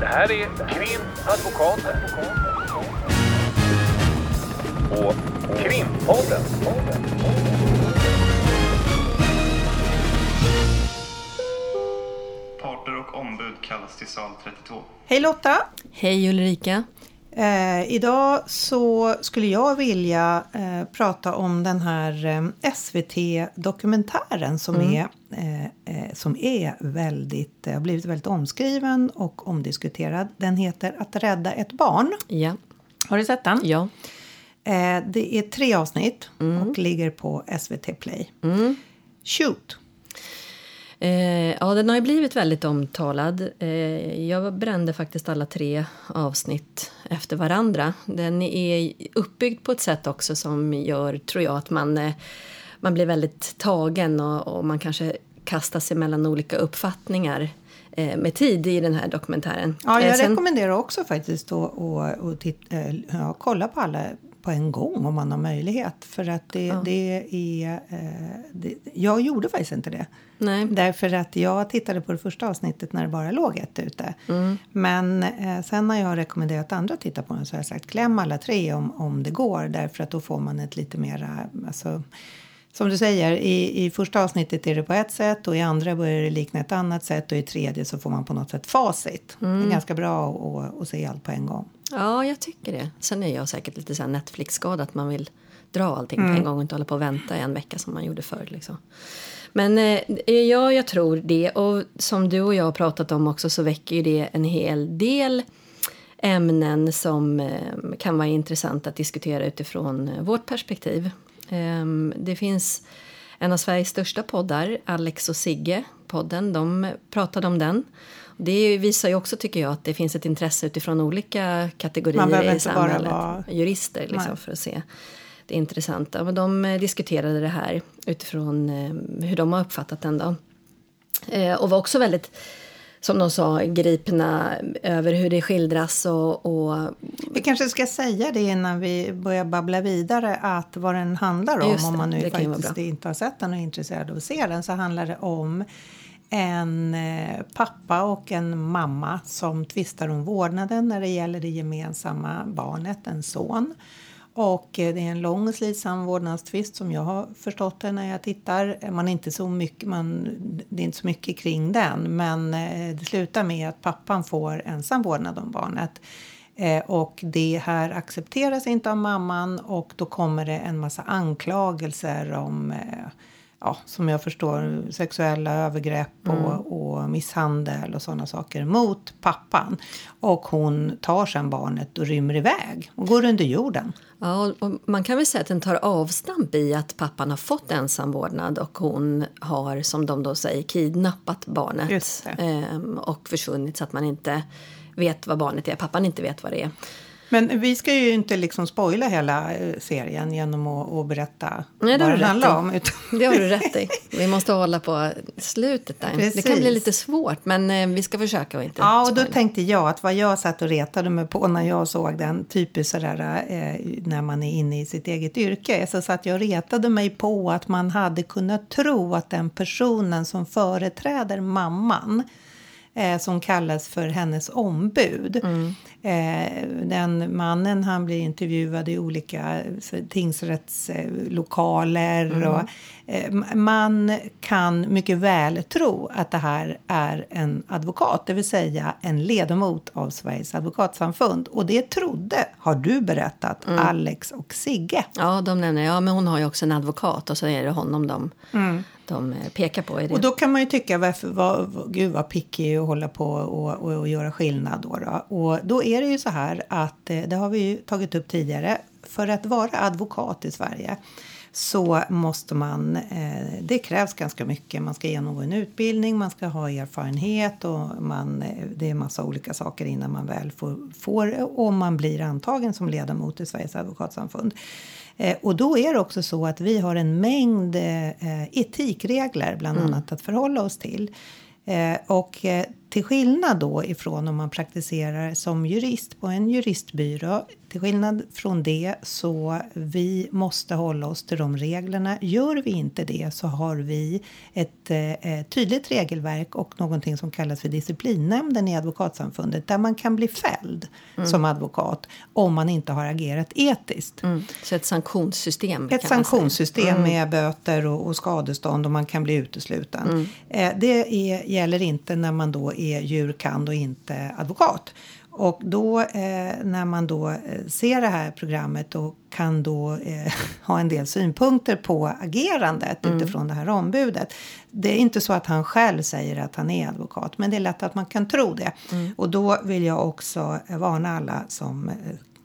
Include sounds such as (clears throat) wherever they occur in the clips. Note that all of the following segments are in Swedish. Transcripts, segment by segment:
Det här är Krimadvokaten. Och Krimpodden. Parter och ombud kallas till sal 32. Hej Lotta! Hej Ulrika! Eh, idag så skulle jag vilja eh, prata om den här eh, SVT-dokumentären som, är, eh, eh, som är väldigt, eh, har blivit väldigt omskriven och omdiskuterad. Den heter Att rädda ett barn. Ja. Har du sett den? Ja. Det är tre avsnitt och ligger på SVT Play. Shoot! Eh, ja, den har ju blivit väldigt omtalad. Eh, jag brände faktiskt alla tre avsnitt efter varandra. Den är uppbyggd på ett sätt också som gör, tror jag, att man, eh, man blir väldigt tagen och, och man kanske kastar sig mellan olika uppfattningar eh, med tid i den här dokumentären. Ja, Eh, jag sen- rekommenderar också faktiskt att och, och titt, eh, kolla på alla på en gång om man har möjlighet. För att det, det är... Eh, det, jag gjorde faktiskt inte det. Nej. Därför att jag tittade på det första avsnittet när det bara låg ett ute. Men eh, sen när jag har rekommenderat andra att titta på den så har jag sagt kläm alla tre om, om det går. Därför att då får man ett lite mera... Alltså, som du säger, i, i första avsnittet är det på ett sätt och i andra börjar det likna ett annat sätt och i tredje så får man på något sätt facit. Det är ganska bra att, att se allt på en gång. Ja, jag tycker det. Sen är jag säkert lite så Netflix-skadad att man vill dra allting på en gång och inte hålla på och vänta en vecka som man gjorde förr. Liksom. Men eh, ja, jag tror det. Och som du och jag har pratat om också så väcker ju det en hel del ämnen som eh, kan vara intressant att diskutera utifrån eh, vårt perspektiv. Ehm, det finns en av Sveriges största poddar, Alex och Sigge, podden, de pratade om den. Det visar ju också, tycker jag, att det finns ett intresse utifrån olika kategorier i inte bara samhället. vara- Jurister, liksom, Nej. för att se det intressanta. Men de eh, diskuterade det här utifrån eh, hur de har uppfattat den. Då. Eh, och var också väldigt, som de sa, gripna över hur det skildras och, och Vi kanske ska säga det innan vi börjar babbla vidare att vad den handlar om det, om man nu faktiskt inte har sett den och är intresserad av att se den så handlar det om en eh, pappa och en mamma som tvistar om vårdnaden när det gäller det gemensamma barnet, en son. Och eh, det är en lång och slitsam vårdnadstvist som jag har förstått det när jag tittar. Man är inte så mycket, man, det är inte så mycket kring den men eh, det slutar med att pappan får ensam vårdnad om barnet. Och det här accepteras inte av mamman och då kommer det en massa anklagelser om eh, ja, som jag förstår sexuella övergrepp och, och misshandel och sådana saker mot pappan. Och hon tar sen barnet och rymmer iväg och går under jorden. Ja, och man kan väl säga att den tar avstamp i att pappan har fått ensamvårdnad och hon har, som de då säger, kidnappat barnet ehm, och försvunnit så att man inte vet vad barnet är. Pappan inte vet vad det är. Men vi ska ju inte liksom spoila hela eh, serien genom att, att berätta Nej, det vad rätt handlar om. Utan, Det har du rätt i. (laughs) Vi måste hålla på slutet där. Det kan Precis. bli lite svårt, men eh, vi ska försöka att inte Ja, och då spoila. tänkte jag att vad jag satt och retade mig på när jag såg den, typiskt sådär eh, när man är inne i sitt eget yrke, så satt jag och retade mig på att man hade kunnat tro att den personen som företräder mamman som kallas för hennes ombud. Eh, den mannen han blir intervjuad i olika så, tingsrättslokaler. Och, eh, man kan mycket väl tro att det här är en advokat, det vill säga en ledamot av Sveriges advokatsamfund. Och det trodde, har du berättat, Alex och Sigge. Ja, de nämner ja, men hon har ju också en advokat och så är det honom de, de eh, pekar på. Och då kan man ju tycka, varför, vad, vad, gud vad picky och hålla på och, och, och göra skillnad då, då. Och då är det ju så här att, eh, det har vi ju tagit upp tidigare, för att vara advokat i Sverige så måste man, eh, det krävs ganska mycket. Man ska genomgå en utbildning, man ska ha erfarenhet och man, eh, det är massa olika saker innan man väl får, får om man blir antagen som ledamot i Sveriges advokatsamfund. Och då är det också så att vi har en mängd etikregler bland annat att förhålla oss till. Och till skillnad då ifrån om man praktiserar som jurist på en juristbyrå till skillnad från det så vi måste hålla oss till de reglerna. Gör vi inte det så har vi ett eh, tydligt regelverk och någonting som kallas för disciplinnämnden i advokatsamfundet där man kan bli fälld Mm. som advokat om man inte har agerat etiskt. Mm. Så ett sanktionssystem. Ett sanktionssystem med böter och, och skadestånd och man kan bli utesluten. Mm. Eh, det är, gäller inte när man då är djurkand och inte advokat. Och då eh, när man då eh, ser det här programmet och kan då eh, (laughs) ha en del synpunkter på agerandet utifrån det här ombudet. Det är inte så att han själv säger att han är advokat, men det är lätt att man kan tro det. Och då vill jag också varna alla som eh,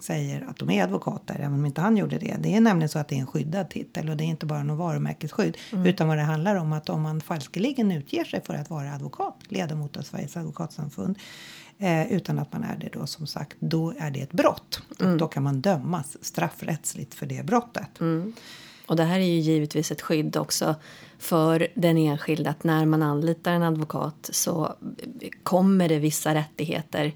säger att de är advokater, även om inte han gjorde det. Det är nämligen så att det är en skyddad titel och det är inte bara något varumärkesskydd. Utan vad det handlar om att om man falskeligen utger sig för att vara advokat, ledamot av Sveriges advokatsamfund, eh, utan att man är det då som sagt, då är det ett brott. Och då kan man dömas straffrättsligt för det brottet. Och det här är ju givetvis ett skydd också för den enskilde att när man anlitar en advokat så kommer det vissa rättigheter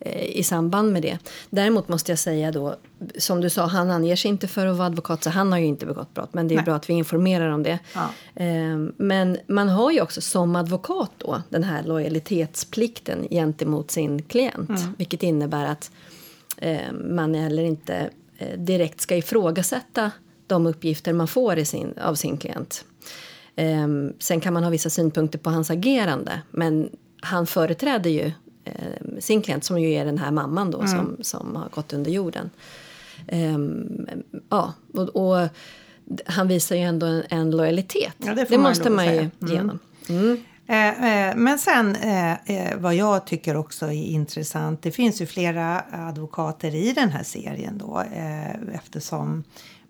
eh, i samband med det. Däremot måste jag säga då, som du sa, han anger sig inte för att vara advokat så han har ju inte begått brott men det är Nej. bra att vi informerar om det. Ja. Eh, men man har ju också som advokat då den här lojalitetsplikten gentemot sin klient vilket innebär att eh, man heller inte eh, direkt ska ifrågasätta de uppgifter man får sin, av sin klient. Eh, sen kan man ha vissa synpunkter på hans agerande men han företräder ju eh, sin klient som ju är den här mamman då som, som har gått under jorden. Eh, ja, och, och han visar ju ändå en, en lojalitet. Ja, det får man måste man ju. Mm. genom. Mm. Eh, eh, men sen eh, vad jag tycker också är intressant. Det finns ju flera advokater i den här serien då eftersom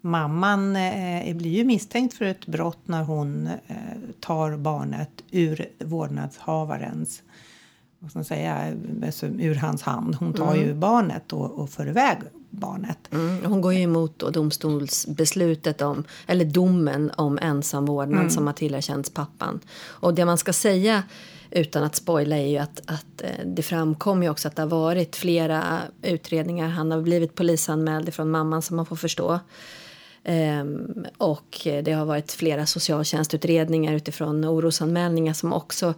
mamman eh, blir ju misstänkt för ett brott när hon eh, tar barnet ur vårdnadshavarens vad ska man säga, alltså, ur hans hand. Hon tar ju barnet och, och för iväg barnet. Mm, hon går ju emot då domstolsbeslutet om, eller domen om ensamvårdnad som har tillerkänts pappan. Och det man ska säga utan att spoila är ju att, att eh, det framkom ju också att det har varit flera utredningar. Han har blivit polisanmäld från mamman som man får förstå. Ehm, och det har varit flera socialtjänstutredningar utifrån orosanmälningar som också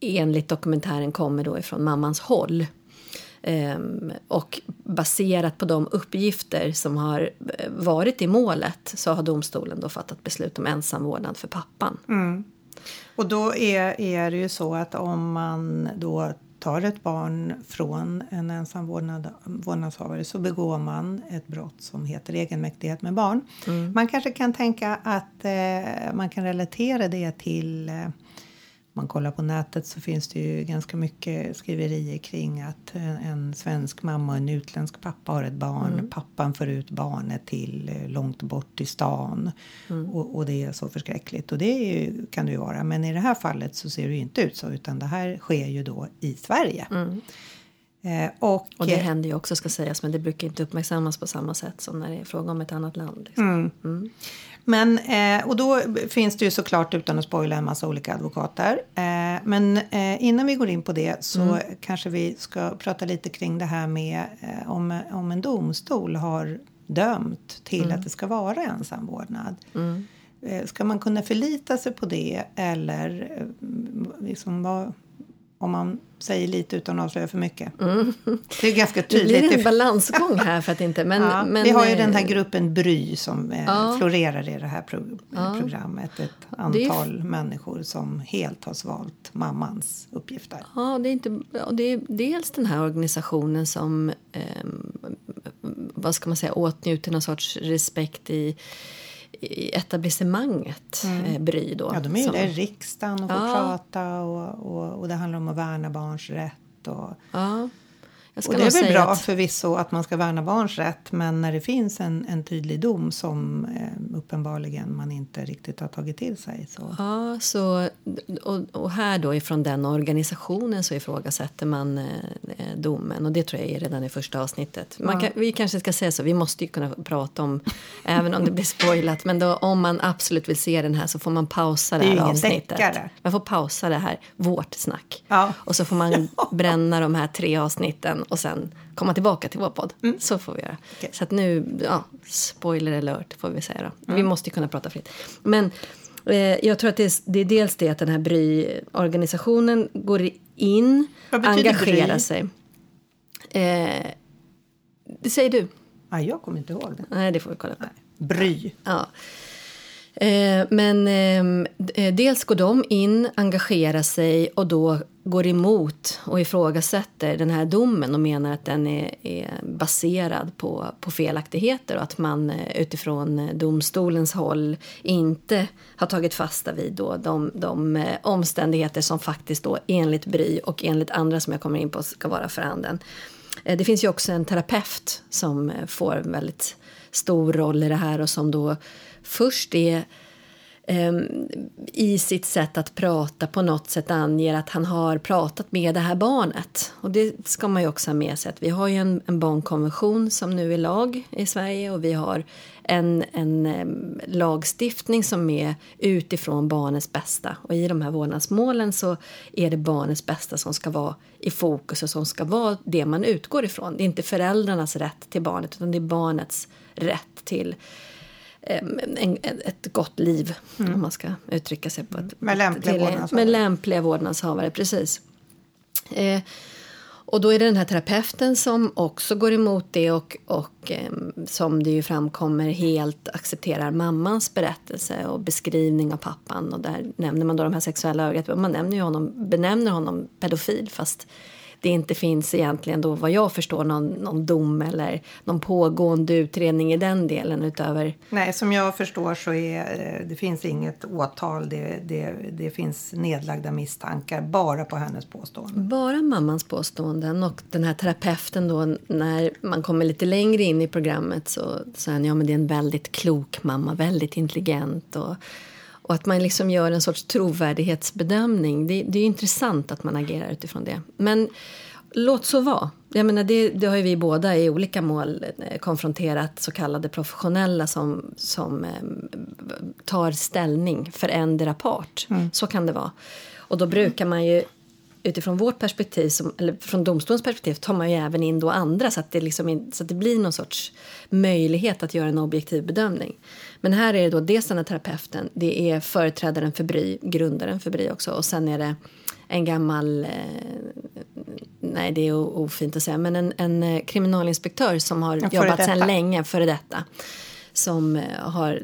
enligt dokumentären kommer då ifrån mammans håll. Ehm, och baserat på de uppgifter som har eh, varit i målet så har domstolen då fattat beslut om ensamvårdnad för pappan. Mm. Och då är, är det ju så att om man då tar ett barn från en ensam vårdnad, vårdnadshavare så begår man ett brott som heter egenmäktighet med barn. Man kanske kan tänka att eh, man kan relatera det till eh, man kollar på nätet så finns det ju ganska mycket skriverier kring att en, en svensk mamma och en utländsk pappa har ett barn. Pappan för ut barnet till eh, långt bort i stan. Och, och det är så förskräckligt. Och det ju, kan det ju vara. Men i det här fallet så ser det ju inte ut så. Utan det här sker ju då i Sverige. Eh, och, Och det händer ju också ska sägas men det brukar inte uppmärksammas på samma sätt som när det är fråga om ett annat land. Liksom. Men, eh, och då finns det ju såklart utan att spoila en massa olika advokater. Eh, men eh, innan vi går in på det så kanske vi ska prata lite kring det här med om, om en domstol har dömt till att det ska vara ensamvårdnad. Eh, ska man kunna förlita sig på det eller liksom vad, om man säger lite utan att avslöja för mycket? Det är ganska (laughs) Det blir tydligt. en balansgång här för att inte... Men, Ja, men, vi har ju den eh, här gruppen Bry som eh, Ja. florerar i det här pro- programmet. Ett är ju antal människor som helt har svalt mammans uppgifter. Ja, det är, inte, ja, det är dels den här organisationen som ehm, vad ska man säga, åtnjuter någon sorts respekt i, i etablissemanget, eh, Bry då. Ja, de är ju som, där i riksdagen och får Ja. prata och, och, och det handlar om att värna barns rätt. Och, Ja, och det är väl bra att, förvisso att man ska värna barns rätt men när det finns en, en tydlig dom som eh, uppenbarligen man inte riktigt har tagit till sig så Ja, så, och, och här då ifrån den organisationen så ifrågasätter man eh, eh, domen och det tror jag är redan i första avsnittet. Man kan, vi kanske ska säga så, vi måste ju kunna prata om, (laughs) även om det blir spoilat, men då, om man absolut vill se den här så får man pausa det Det är här ingen avsnittet. deckare. Man får pausa det här, vårt snack. Ja. Och så får man (laughs) bränna de här tre avsnitten och sen komma tillbaka till vår podd. Så får vi göra. Mm. Okej. Så att nu, ja, spoiler alert får vi säga då. Vi måste ju kunna prata fritt. Men eh, jag tror att det är, det är dels det att den här Bry-organisationen går in, engagerar Bry? sig. Eh, det säger du. Nej, jag kommer inte ihåg det. Nej, det får vi kolla på. Bry. Ja. Eh, men ehm, eh, dels går de in, engagerar sig och då går emot och ifrågasätter den här domen och menar att den är, är baserad på, på felaktigheter och att man eh, utifrån eh, domstolens håll inte har tagit fasta vid då de, de eh, omständigheter som faktiskt då enligt Bry och enligt andra som jag kommer in på ska vara för handen. Det finns ju också en terapeut som får en väldigt stor roll i det här och som då först är Ehm, i sitt sätt att prata på något sätt anger att han har pratat med det här barnet. Och det ska man ju också ha med sig att vi har ju en, en barnkonvention som nu är lag i Sverige och vi har en, en ehm, lagstiftning som är utifrån barnets bästa. Och i de här vårdnadsmålen så är det barnets bästa som ska vara i fokus och som ska vara det man utgår ifrån. Det är inte föräldrarnas rätt till barnet utan det är barnets rätt till en, ett gott liv, om man ska uttrycka sig på ett... Med lämpliga till- vårdnadshavare. Med lämpliga vårdnadshavare, precis. Eh, och då är det den här terapeuten som också går emot det och, och em, som det ju framkommer helt accepterar mammans berättelse och beskrivning av pappan. Och där nämner man då de här sexuella övergreppen. Man nämner honom, benämner honom pedofil fast det inte finns egentligen då vad jag förstår någon, någon dom eller någon pågående utredning i den delen utöver Nej, som jag förstår så är eh, det finns inget åtal. Det, det, det finns nedlagda misstankar bara på hennes påstående. Bara mammans påståenden och den här terapeuten då när man kommer lite längre in i programmet så säger han ja men det är en väldigt klok mamma, väldigt intelligent och, och att man liksom gör en sorts trovärdighetsbedömning. Det, det är intressant att man agerar utifrån det. Men låt så vara. Jag menar, det, det har ju vi båda i olika mål eh, konfronterat så kallade professionella som, som eh, tar ställning för endera part. Så kan det vara. Och då brukar man ju utifrån vårt perspektiv, som, eller från domstolens perspektiv, tar man ju även in då andra så att, det liksom så att det blir någon sorts möjlighet att göra en objektiv bedömning. Men här är det då dels den här terapeuten, det är företrädaren för Bry, grundaren för Bry också och sen är det en gammal, eh, nej det är ofint att säga, men en, en eh, kriminalinspektör som har jobbat sedan länge, före detta som eh, har,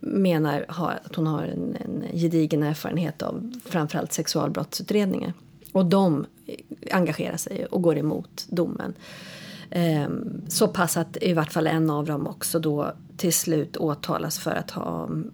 menar har, att hon har en, en gedigen erfarenhet av framförallt sexualbrottsutredningar. Och de engagerar sig och går emot domen. Ehm, så pass att i vart fall en av dem också då till slut åtalas för att ha ehm,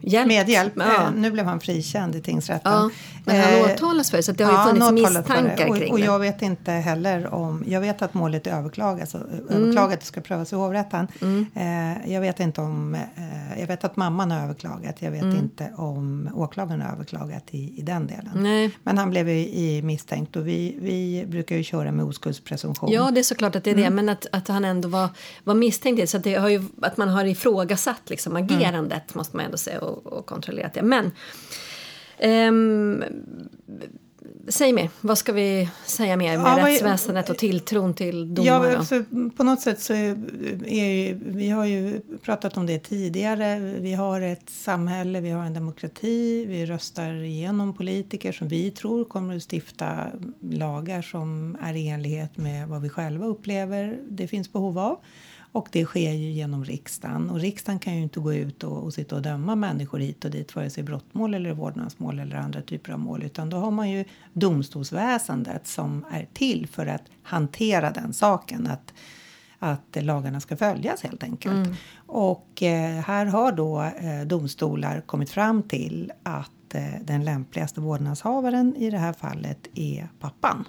hjälpt. Medhjälp. Ja. Eh, Nu blev han frikänd i tingsrätten. ja, men han Eh, åtalas för det så att det har ju Ja, funnits för det. misstankar och, kring och det. jag vet inte heller om... Jag vet att målet är överklagat, alltså, överklagat och ska prövas i hovrätten. Mm. Eh, jag vet inte om... Eh, jag vet att mamman har överklagat. Jag Mm. vet inte om åklagaren har överklagat i, i den delen. Nej. Men han blev ju i misstänkt och vi, vi brukar ju köra med oskuldspresumtion. Ja, det är såklart att det är Mm. det. Men att, att han ändå var, var misstänkt. Så det har ju, att man har ifrågasatt liksom, agerandet måste man ändå säga och, och kontrollerat det. Men ehm, säg mer. Vad ska vi säga mer med Ja, rättsväsendet och tilltron till domar? Ja, alltså, på något sätt så är, är vi har ju pratat om det tidigare. Vi har ett samhälle, vi har en demokrati. Vi röstar igenom politiker som vi tror kommer att stifta lagar som är i enlighet med vad vi själva upplever det finns behov av. Och det sker ju genom riksdagen. Och riksdagen kan ju inte gå ut och, och sitta och döma människor hit och dit, vare sig brottmål eller vårdnadsmål eller andra typer av mål. Utan då har man ju domstolsväsendet som är till för att hantera den saken. Att, att lagarna ska följas helt enkelt. Och eh, här har då eh, domstolar kommit fram till att eh, den lämpligaste vårdnadshavaren i det här fallet är pappan.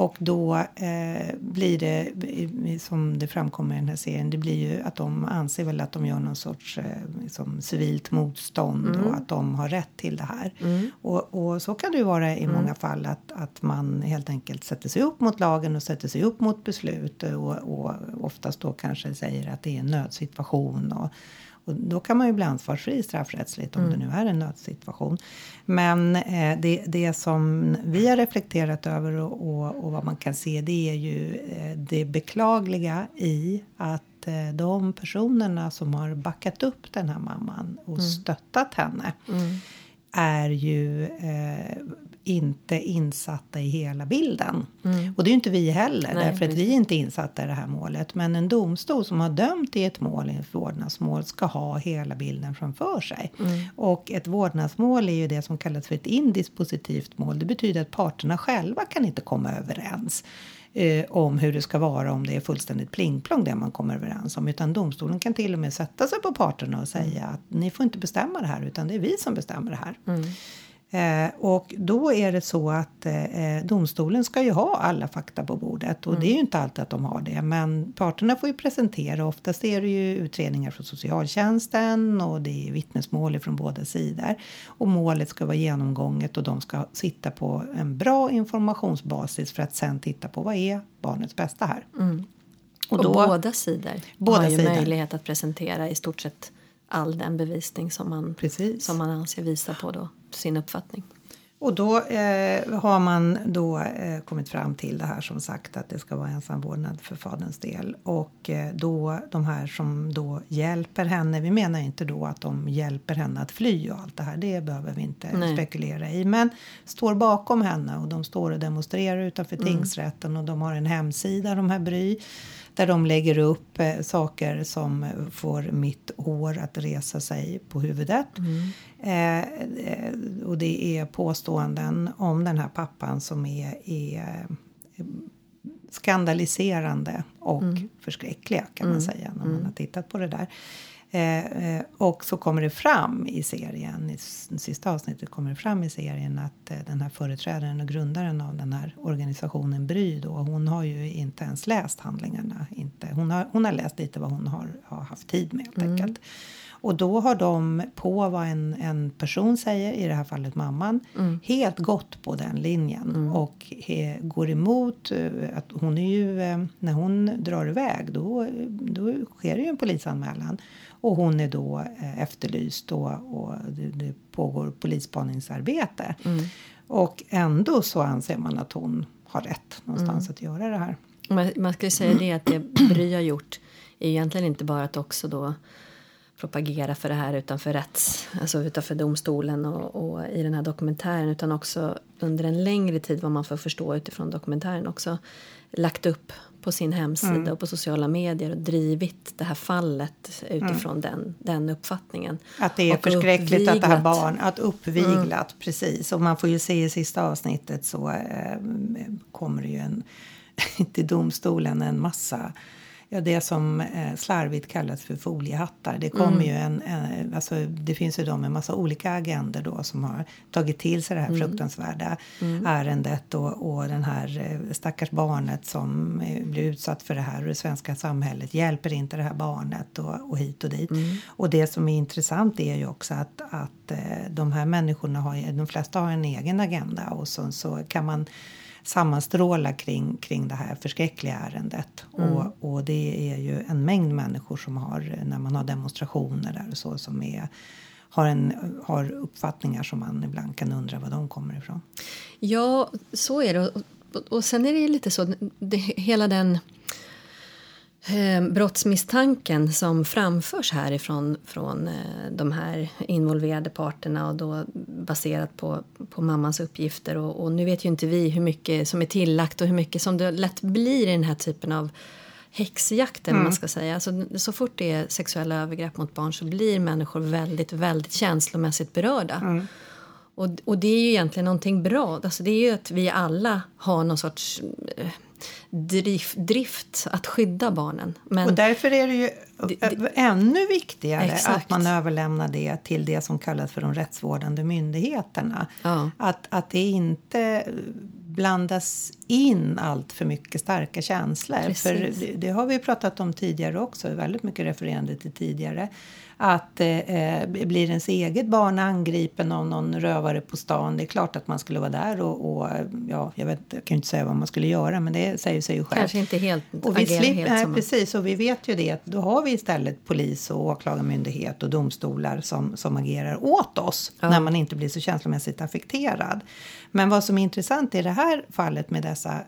Och då eh, blir det, som det framkommer i den här serien, det blir ju att de anser väl att de gör någon sorts eh, liksom civilt motstånd och att de har rätt till det här. Och, och så kan det ju vara i många fall att, att man helt enkelt sätter sig upp mot lagen och sätter sig upp mot beslut och, och oftast då kanske säger att det är en nödsituation och, Och då kan man ju bli ansvarsfri straffrättsligt om det nu är en nödsituation. Men eh, det, det som vi har reflekterat över och, och, och vad man kan se det är ju eh, det beklagliga i att eh, de personerna som har backat upp den här mamman och stöttat henne är ju eh, inte insatta i hela bilden. Och det är ju inte vi heller, Nej, därför att vi är inte insatta i det här målet. Men en domstol som har dömt i ett mål, i ett vårdnadsmål, ska ha hela bilden framför sig. Och ett vårdnadsmål är ju det som kallas för ett indispositivt mål. Det betyder att parterna själva kan inte komma överens eh, om hur det ska vara om det är fullständigt plingplong det man kommer överens om. Utan domstolen kan till och med sätta sig på parterna och säga att ni får inte bestämma det här utan det är vi som bestämmer det här. Eh, och då är det så att eh, domstolen ska ju ha alla fakta på bordet och det är ju inte alltid att de har det. Men parterna får ju presentera. Oftast är det ju utredningar från socialtjänsten och det är vittnesmål från båda sidor. Och målet ska vara genomgånget och de ska sitta på en bra informationsbasis för att sen titta på vad är barnets bästa här. Och, Och då- båda sidor Båda har ju sidor. möjlighet att presentera i stort sett all den bevisning som man, Precis. som man anser visa på då, sin uppfattning. Och då eh, har man då eh, kommit fram till det här som sagt att det ska vara ensam vårdnad för faderns del. Och eh, då de här som då hjälper henne, vi menar inte då att de hjälper henne att fly och allt det här, det behöver vi inte Nej. spekulera i. Men står bakom henne och de står och demonstrerar utanför tingsrätten och de har en hemsida, de här Bry, där de lägger upp eh, saker som får mitt hår att resa sig på huvudet. Eh, eh, och det är påståenden om den här pappan som är, är eh, skandaliserande och förskräckliga kan man säga när man har tittat på det där. Eh, eh, och så kommer det fram i serien, i sista avsnittet kommer det fram i serien att eh, den här företrädaren och grundaren av den här organisationen Bry då, hon har ju inte ens läst handlingarna. Inte, hon, har, hon har läst lite vad hon har, har haft tid med helt enkelt. Och då har de på vad en, en person säger, i det här fallet mamman, helt gått på den linjen och he, går emot eh, att hon är ju, eh, när hon drar iväg då, då sker det ju en polisanmälan och hon är då eh, efterlyst och, och det, det pågår polisspaningsarbete. Och ändå så anser man att hon har rätt någonstans att göra det här. Man, man ska ju säga det att det Bry har gjort är egentligen inte bara att också då propagera för det här utanför rätts, alltså utanför domstolen och, och i den här dokumentären utan också under en längre tid vad man får förstå utifrån dokumentären också lagt upp på sin hemsida och på sociala medier och drivit det här fallet utifrån den, den uppfattningen. Att det är Och förskräckligt att det här uppviglat. barn, att uppviglat, precis. Och man får ju se i sista avsnittet så eh, kommer det ju en, (laughs) till domstolen en massa Ja, det som eh, slarvigt kallas för foliehattar. Det kommer ju en, en, alltså det finns ju de med massa olika agender då som har tagit till sig det här fruktansvärda ärendet och, och den här eh, stackars barnet som eh, blir utsatt för det här och det svenska samhället hjälper inte det här barnet och, och hit och dit. Och det som är intressant är ju också att, att de här människorna har, de flesta har en egen agenda och så, så kan man sammanstråla kring, kring det här förskräckliga ärendet. Och, och det är ju en mängd människor som har, när man har demonstrationer där och så, som är, har, en, har uppfattningar som man ibland kan undra var de kommer ifrån. Ja, så är det. Och, och, sen är det lite så, det, hela den brottsmisstanken som framförs härifrån från eh, de här involverade parterna och då baserat på, på mammans uppgifter. Och, och nu vet ju inte vi hur mycket som är tillagt och hur mycket som det lätt blir i den här typen av häxjakt eller vad man ska säga. Alltså, så fort det är sexuella övergrepp mot barn så blir människor väldigt, väldigt känslomässigt berörda. Och, och det är ju egentligen någonting bra. Alltså det är ju att vi alla har någon sorts eh, drift, drift att skydda barnen. Men Och därför är det ju ännu viktigare Exakt. att man överlämnar det till det som kallas för de rättsvårdande myndigheterna. Ja. Att, att det inte blandas in allt för mycket starka känslor. Precis. För det, det har vi pratat om tidigare också, väldigt mycket refererande till tidigare. Att eh, blir ens eget barn angripen av någon rövare på stan, det är klart att man skulle vara där och, och ja, jag, vet, jag kan ju inte säga vad man skulle göra, men det säger sig ju själv. Kanske inte helt Och vi slipper, helt nej, precis, och vi vet ju det att då har vi istället polis och åklagarmyndighet och domstolar som, som agerar åt oss Ja. när man inte blir så känslomässigt affekterad. Men vad som är intressant i det här fallet med dessa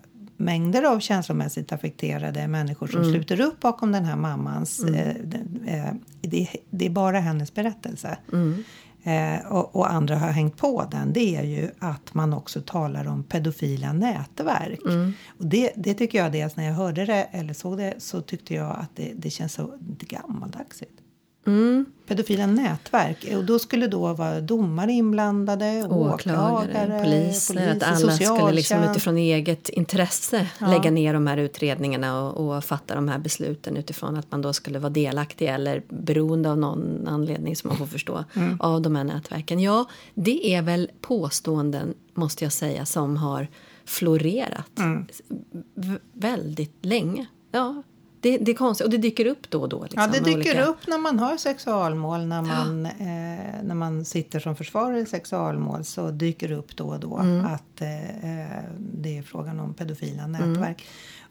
mängder av känslomässigt affekterade människor som Mm. sluter upp bakom den här mammans... Eh, den, eh, det, det är bara hennes berättelse. Mm. Eh, och, och andra har hängt på den, det är ju att man också talar om pedofila nätverk. Mm. Och det, det tycker jag, dels när jag hörde det eller såg det, så tyckte jag att det, det känns så gammaldagsigt. Mm. Pedofila nätverk, och då skulle då vara domare inblandade, åklagare, åklagare, poliser, att alla skulle liksom utifrån eget intresse Ja. lägga ner de här utredningarna och, och fatta de här besluten utifrån att man då skulle vara delaktig eller beroende av någon anledning som man får förstå Mm. av de här nätverken. Ja, det är väl påståenden, måste jag säga, som har florerat Mm. väldigt länge. Ja, det, det är konstigt. Och det dyker upp då och då. Liksom, Ja, det dyker olika- upp när man har sexualmål. När man, eh, när man sitter som försvarare i sexualmål så dyker det upp då och då Mm. att eh, eh, det är frågan om pedofila nätverk.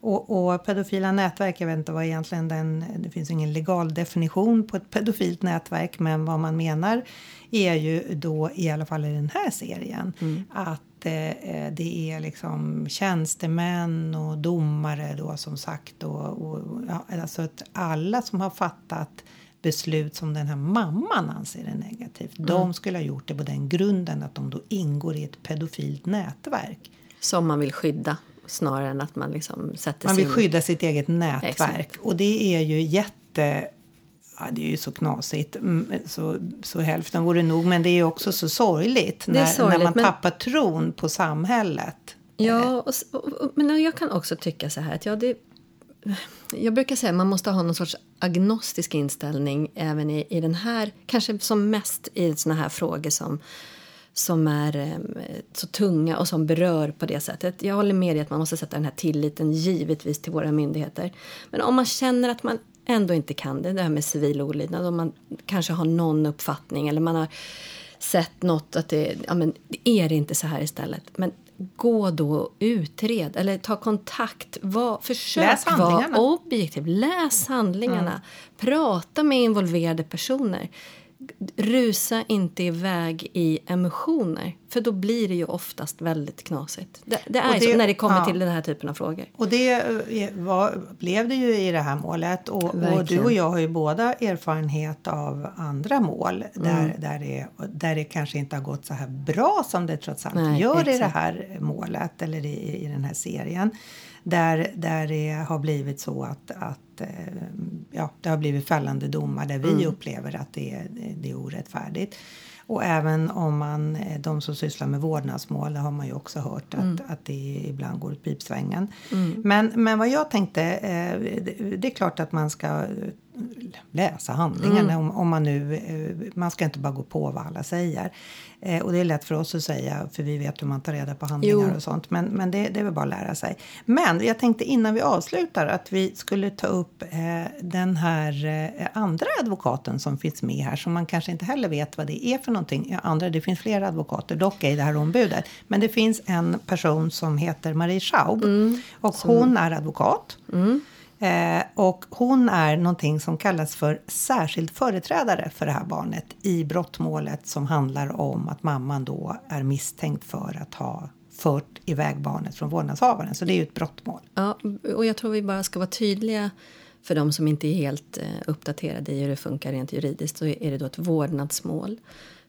Och, och pedofila nätverk, jag vet inte vad egentligen den... Det finns ingen legal definition på ett pedofilt nätverk men vad man menar är ju då, i alla fall i den här serien, att eh, det är liksom tjänstemän och domare då som sagt och, och ja, alltså att alla som har fattat beslut som den här mamman anser är negativt. De skulle ha gjort det på den grunden att de då ingår i ett pedofilt nätverk. Som man vill skydda snarare än att man liksom sätter Man vill sin... skydda sitt eget nätverk Exakt. och det är ju jätte Ja, det är ju så knasigt, Mm, så, så hälften vore nog. Men det är ju också så sorgligt, är när, sorgligt, när man men- tappar tron på samhället. Ja, och, och, men jag kan också tycka så här att ja, det, jag brukar säga att man måste ha någon sorts agnostisk inställning även i, i den här, kanske som mest i såna här frågor som som är eh, så tunga och som berör på det sättet. Jag håller med dig att man måste sätta den här tilliten givetvis till våra myndigheter. Men om man känner att man ändå inte kan det, det här med civil olydnad, om man kanske har någon uppfattning eller man har sett något att det, ja men är det inte så här istället? Men gå då och utred eller ta kontakt. Var, försök. Mm. vara objektiv. Läs handlingarna. Prata med involverade personer. Rusa inte iväg i emotioner, för då blir det ju oftast väldigt knasigt. Det, det är det- så när det kommer ja. till den här typen av frågor. Och det eh, var, blev det ju i det här målet. Och, och du och jag har ju båda erfarenhet av andra mål där, Mm. där, det, där det kanske inte har gått så här bra som det trots allt Nej, gör i det exakt. här målet eller i, i den här serien. Där, där det har blivit så att, att eh, ja, det har blivit fällande domar där vi Mm. upplever att det är, det är orättfärdigt. Och även om man, eh, de som sysslar med vårdnadsmål, har man ju också hört att, Mm. att det ibland går åt pipsvängen. Men, men vad jag tänkte, eh, det är klart att man ska läsa handlingarna om, om man nu, eh, man ska inte bara gå på vad alla säger. Eh, och det är lätt för oss att säga, för vi vet hur man tar reda på handlingar Jo. och sånt. Men, men det, det är väl bara att lära sig. Men jag tänkte innan vi avslutar att vi skulle ta upp eh, den här eh, andra advokaten som finns med här. Som man kanske inte heller vet vad det är för någonting. Andra, det finns flera advokater dock i det här ombudet. Men det finns en person som heter Marie Schaub. och hon är advokat. Eh, och hon är någonting som kallas för särskild företrädare för det här barnet i brottmålet som handlar om att mamman då är misstänkt för att ha fört iväg barnet från vårdnadshavaren. Så det är ju ett brottmål. Ja, och jag tror vi bara ska vara tydliga för de som inte är helt eh, uppdaterade i hur det funkar rent juridiskt så är det då ett vårdnadsmål.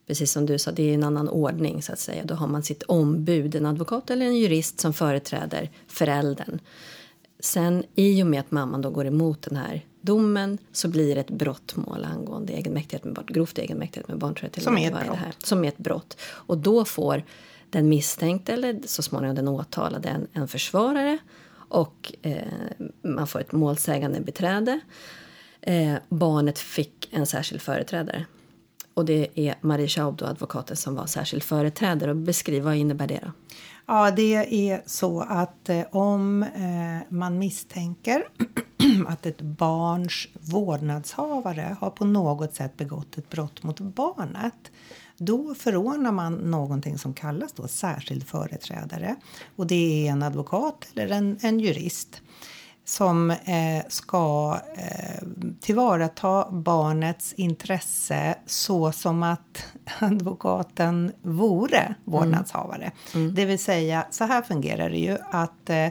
Precis som du sa, det är en annan ordning så att säga. Då har man sitt ombud, en advokat eller en jurist som företräder föräldern. Sen i och med att mamman då går emot den här domen så blir det ett brottmål angående egenmäktighet med barn, grovt egenmäktighet med barn tror jag till Som är ett brott. här. Som är ett brott. Och då får den misstänkte eller så småningom den åtalade en, en försvarare och eh, man får ett målsägande beträde. Eh, barnet fick en särskild företrädare. och det är Marie Schaub, då, advokaten, som var särskild företrädare. Och beskriv, vad innebär det då? Ja, det är så att eh, om eh, man misstänker (clears throat) att ett barns vårdnadshavare har på något sätt begått ett brott mot barnet då förordnar man någonting som kallas då särskild företrädare. Och det är en advokat eller en, en jurist som eh, ska eh, tillvarata barnets intresse så som att (laughs) advokaten vore vårdnadshavare. Mm. Mm. Det vill säga, så här fungerar det ju att eh,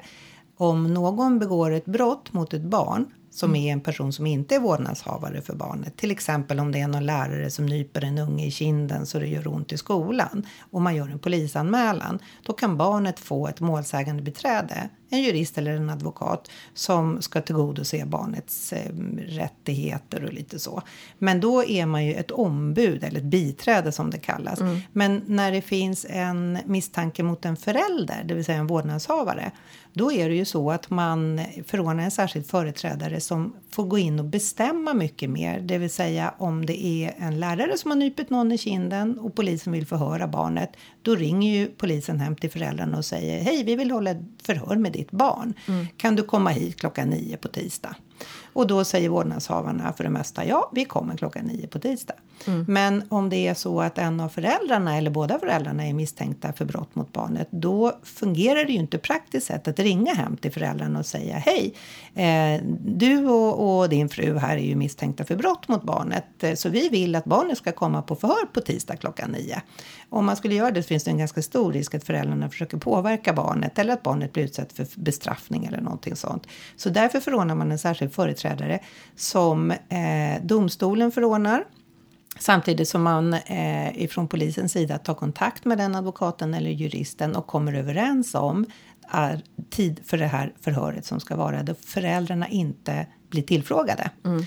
om någon begår ett brott mot ett barn som mm. är en person som inte är vårdnadshavare för barnet. Till exempel om det är någon lärare som nyper en unge i kinden så det gör ont i skolan och man gör en polisanmälan. Då kan barnet få ett målsägande beträde en jurist eller en advokat som ska tillgodose barnets eh, rättigheter och lite så. Men då är man ju ett ombud eller ett biträde som det kallas. Mm. Men när det finns en misstanke mot en förälder, det vill säga en vårdnadshavare, då är det ju så att man förordnar en särskild företrädare som får gå in och bestämma mycket mer. Det vill säga om det är en lärare som har nypit någon i kinden och polisen vill förhöra barnet. Då ringer ju polisen hem till föräldrarna och säger hej, vi vill hålla ett förhör med ditt barn. Mm. Kan du komma hit klockan nio på tisdag? Och då säger vårdnadshavarna för det mesta ja, vi kommer klockan nio på tisdag. Mm. Men om det är så att en av föräldrarna eller båda föräldrarna är misstänkta för brott mot barnet, då fungerar det ju inte praktiskt sett att ringa hem till föräldrarna och säga hej, eh, du och, och, din fru här är ju misstänkta för brott mot barnet, eh, så vi vill att barnet ska komma på förhör på tisdag klockan nio. Om man skulle göra det finns det en ganska stor risk att föräldrarna försöker påverka barnet eller att barnet blir utsatt för bestraffning eller någonting sånt. Så därför förordnar man en särskild företrädare som eh, domstolen förordnar Samtidigt som man eh, ifrån polisens sida tar kontakt med den advokaten eller juristen och kommer överens om är tid för det här förhöret som ska vara då föräldrarna inte blir tillfrågade. Mm.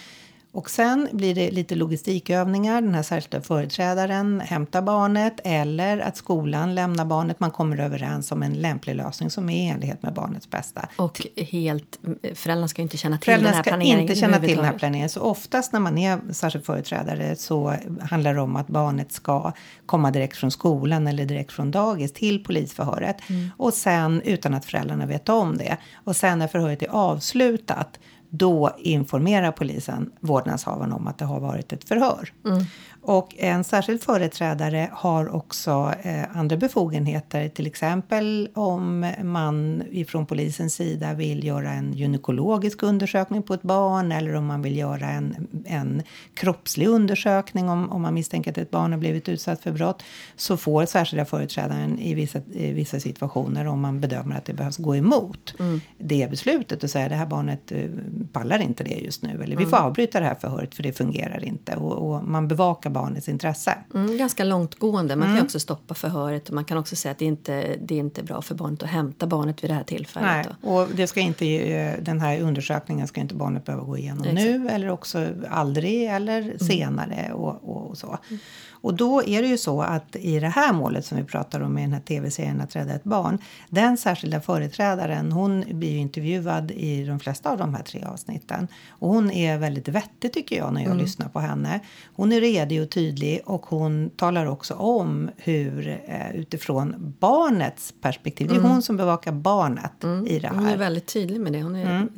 Och sen blir det lite logistikövningar. Den här särskilda företrädaren hämtar barnet eller att skolan lämnar barnet. Man kommer överens om en lämplig lösning som är i enlighet med barnets bästa. Och helt, föräldrarna ska inte känna till föräldrarna den här planeringen. inte känna till den här planeringen. Så oftast när man är särskild företrädare så handlar det om att barnet ska komma direkt från skolan eller direkt från dagis till polisförhöret. Mm. Och sen utan att föräldrarna vet om det. Och sen när förhöret är avslutat då informerar polisen vårdnadshavaren om att det har varit ett förhör. Mm. Och en särskild företrädare har också eh, andra befogenheter, till exempel om man ifrån polisens sida vill göra en gynekologisk undersökning på ett barn eller om man vill göra en, en kroppslig undersökning om, om man misstänker att ett barn har blivit utsatt för brott så får särskilda företrädaren i vissa, i vissa situationer om man bedömer att det behövs gå emot mm. det beslutet och säga det här barnet eh, pallar inte det just nu eller vi får mm. avbryta det här förhöret för det fungerar inte och, och man bevakar barnets intresse. Mm, ganska långtgående. Man mm. kan också stoppa förhöret och man kan också säga att det inte det är inte bra för barnet att hämta barnet vid det här tillfället. Nej, och det ska inte, eh, den här undersökningen ska inte barnet behöva gå igenom Exakt. nu eller också aldrig eller mm. senare och, och så. Mm. Och då är det ju så att i det här målet som vi pratar om i den här tv-serien Att rädda ett barn. Den särskilda företrädaren hon blir ju intervjuad i de flesta av de här tre avsnitten. Och hon är väldigt vettig tycker jag när jag mm. lyssnar på henne. Hon är redig och tydlig och hon talar också om hur eh, utifrån barnets perspektiv. Det är mm. hon som bevakar barnet mm. i det här. Hon är väldigt tydlig med det. Hon är, mm.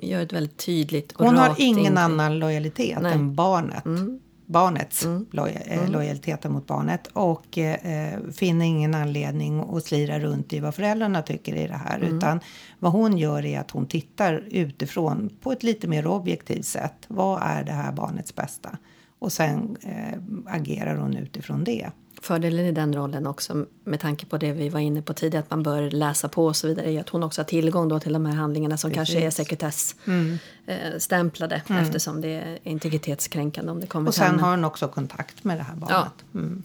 gör ett väldigt tydligt och Hon har ingen in. annan lojalitet Nej. än barnet. Mm barnets mm. Loj eh, mm. lojaliteten mot barnet och eh, finner ingen anledning att slira runt i vad föräldrarna tycker i det här. Mm. Utan vad hon gör är att hon tittar utifrån på ett lite mer objektivt sätt. Vad är det här barnets bästa? Och sen eh, agerar hon utifrån det. Fördelen i den rollen också med tanke på det vi var inne på tidigare att man bör läsa på och så vidare är att hon också har tillgång då till de här handlingarna som Precis. kanske är sekretessstämplade mm. eh, eftersom det är integritetskränkande om det kommer Och sen har hon också kontakt med det här barnet. Ja. Mm.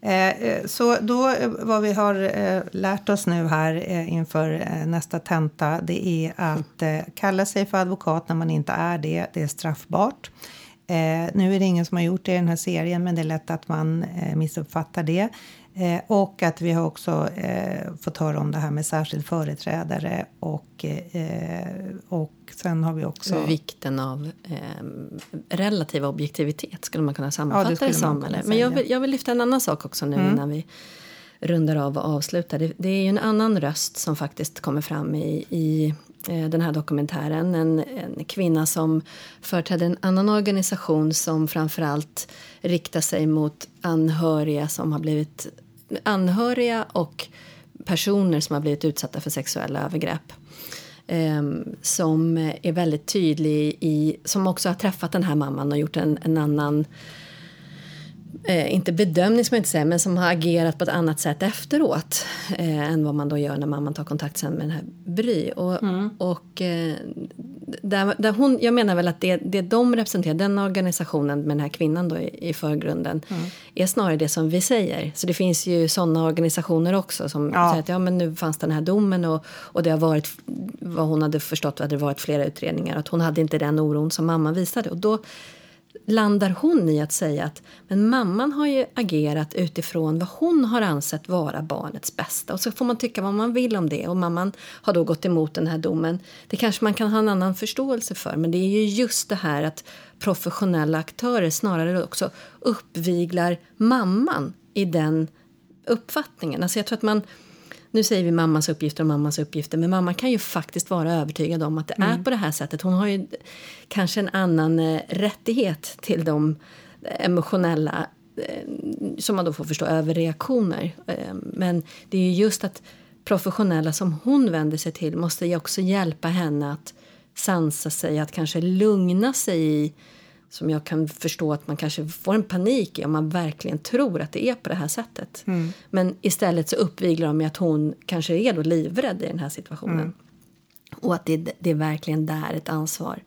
Eh, eh så då eh, vad vi har eh, lärt oss nu här eh, inför nästa tenta det är att kalla sig för advokat när man inte är det. Det är straffbart. Eh, nu är det ingen som har gjort det i den här serien men det är lätt att man eh, missuppfattar det. Eh, och att vi har också eh, fått höra om det här med särskild företrädare och, eh, och sen har vi också... Vikten av eh, relativ objektivitet skulle man kunna sammanfatta Ja, det det, som. Eller? Men jag vill, jag vill lyfta en annan sak också nu innan vi rundar av och avslutar. Det, det är ju en annan röst som faktiskt kommer fram i, i Eh, den här dokumentären. En, en kvinna som företräder en annan organisation som framförallt riktar sig mot anhöriga som har blivit anhöriga och personer som har blivit utsatta för sexuella övergrepp. Eh, som är väldigt tydlig i, som också har träffat den här mamman och gjort en, en annan eh, inte bedömning som jag inte säger, men som har agerat på ett annat sätt efteråt eh, än vad man då gör när mamman tar kontakt sen med den här Bry. Och, och eh, där, där hon, jag menar väl att det, det de representerar, den organisationen med den här kvinnan då i, i förgrunden, är snarare det som vi säger. Så det finns ju sådana organisationer också som Ja. säger att ja, men nu fanns den här domen och, och det har varit, vad hon hade förstått, hade det varit flera utredningar, att hon hade inte den oron som mamman visade. Och då landar hon i att säga att men mamman har ju agerat utifrån vad hon har ansett vara barnets bästa. Och så får man tycka vad man vill om det. Och mamman har då gått emot den här domen. Det kanske man kan ha en annan förståelse för. Men det är ju just det här att professionella aktörer snarare också uppviglar mamman i den uppfattningen. Alltså jag tror att man nu säger vi mammans uppgifter och mammans uppgifter, men mamman kan ju faktiskt vara övertygad om att det är på det här sättet. Hon har ju kanske en annan eh, rättighet till de emotionella, eh, som man då får förstå, överreaktioner. Eh, men det är ju just att professionella som hon vänder sig till måste ju också hjälpa henne att sansa sig, att kanske lugna sig i som jag kan förstå att man kanske får en panik i om man verkligen tror att det är på det här sättet. Men istället så uppviglar de med att hon kanske är då livrädd i den här situationen. Och att det, det är verkligen där ett ansvar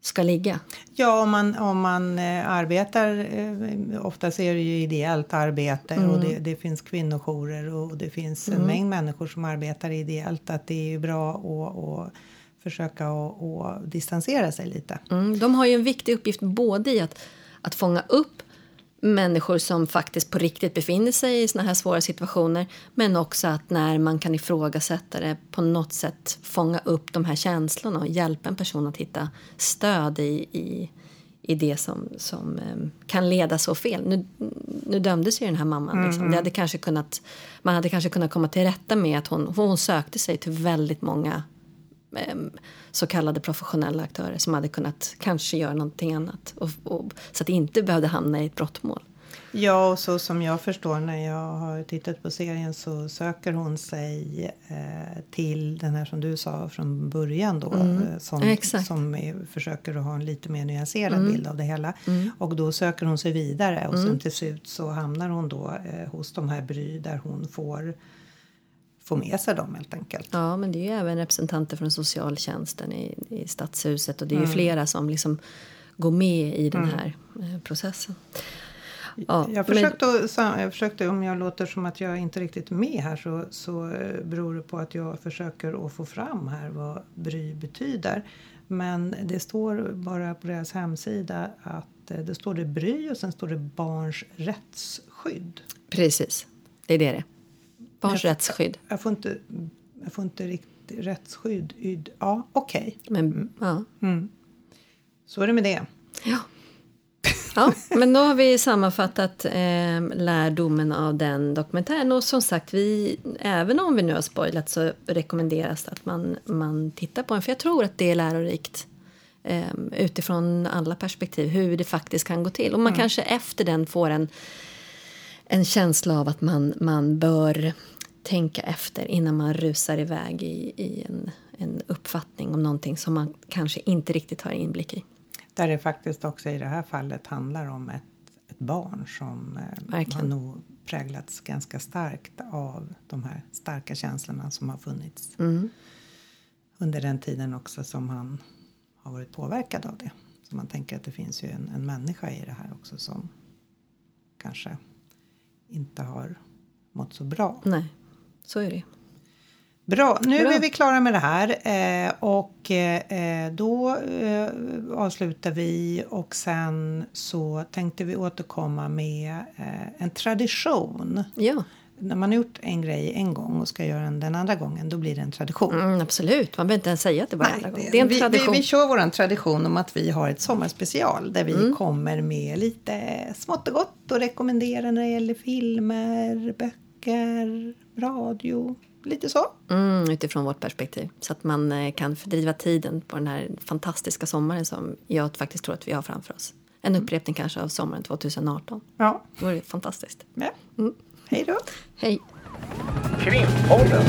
ska ligga. Ja, om man, om man eh, arbetar, eh, oftast är det ju ideellt arbete och det, det finns kvinnojourer och det finns en mängd människor som arbetar ideellt. Att det är ju bra att försöka att, att distansera sig lite. Mm, de har ju en viktig uppgift både i att, att fånga upp människor som faktiskt på riktigt befinner sig i såna här svåra situationer men också att när man kan ifrågasätta det på något sätt fånga upp de här känslorna och hjälpa en person att hitta stöd i, i, i det som, som eh, kan leda så fel. Nu, nu dömdes ju den här mamman. Liksom. Det hade kanske kunnat, man hade kanske kunnat komma till rätta med att hon, hon sökte sig till väldigt många så kallade professionella aktörer som hade kunnat kanske göra någonting annat. Och, och, så att det inte behövde hamna i ett brottmål. Ja, och så som jag förstår när jag har tittat på serien så söker hon sig eh, till den här som du sa från början då. eh, Som, exakt. som är, försöker att ha en lite mer nyanserad bild av det hela. Och då söker hon sig vidare och sen till slut så hamnar hon då eh, hos de här Bry där hon får få med sig dem helt enkelt. Ja, men det är ju även representanter från socialtjänsten i, i stadshuset och det är ju flera som liksom går med i den här eh, processen. Ja, Jag försökte, sam- jag försökte, om jag låter som att jag inte riktigt är med här så, så eh, beror det på att jag försöker att få fram här vad bry betyder. Men det står bara på deras hemsida att eh, det står det bry och sen står det barns rättsskydd. Precis, det är det det. Barns Jag- rättsskydd. Jag får inte, jag får inte riktigt rättsskydd. Yd, ja, okej. Men, ja. Så är det med det. Ja. ja, men då har vi sammanfattat eh, lärdomen av den dokumentären. Och som sagt, vi, även om vi nu har spoilat så rekommenderas det att man, man tittar på den. För jag tror att det är lärorikt eh, utifrån alla perspektiv, hur det faktiskt kan gå till. Och man kanske efter den får en, en känsla av att man, man bör tänka efter innan man rusar iväg i, i en, en uppfattning om någonting som man kanske inte riktigt har inblick i. Där det faktiskt också i det här fallet handlar om ett, ett barn som eh, har Verkligen. nog präglats ganska starkt av de här starka känslorna som har funnits under den tiden också som han har varit påverkad av det. Så man tänker att det finns ju en, en människa i det här också som kanske inte har mått så bra. Nej, så är det. Bra, nu Bra. är vi klara med det här eh, och eh, då eh, avslutar vi och sen så tänkte vi återkomma med en tradition. Ja, När man har gjort en grej en gång och ska göra den den andra gången, då blir det en tradition. mm, absolut. Man behöver inte ens säga att det var andra gången. Det är en vi, tradition. Vi, vi kör vår tradition om att vi har ett sommarspecial där vi Mm. kommer med lite smått och gott och rekommenderar när det gäller filmer, böcker, radio, lite så. Mm, utifrån vårt perspektiv. Så att man eh, kan fördriva tiden på den här fantastiska sommaren som jag faktiskt tror att vi har framför oss. En upprepning kanske av sommaren 2018. Ja. Det vore fantastiskt. ja. Hej då. Hej! Krimpodden.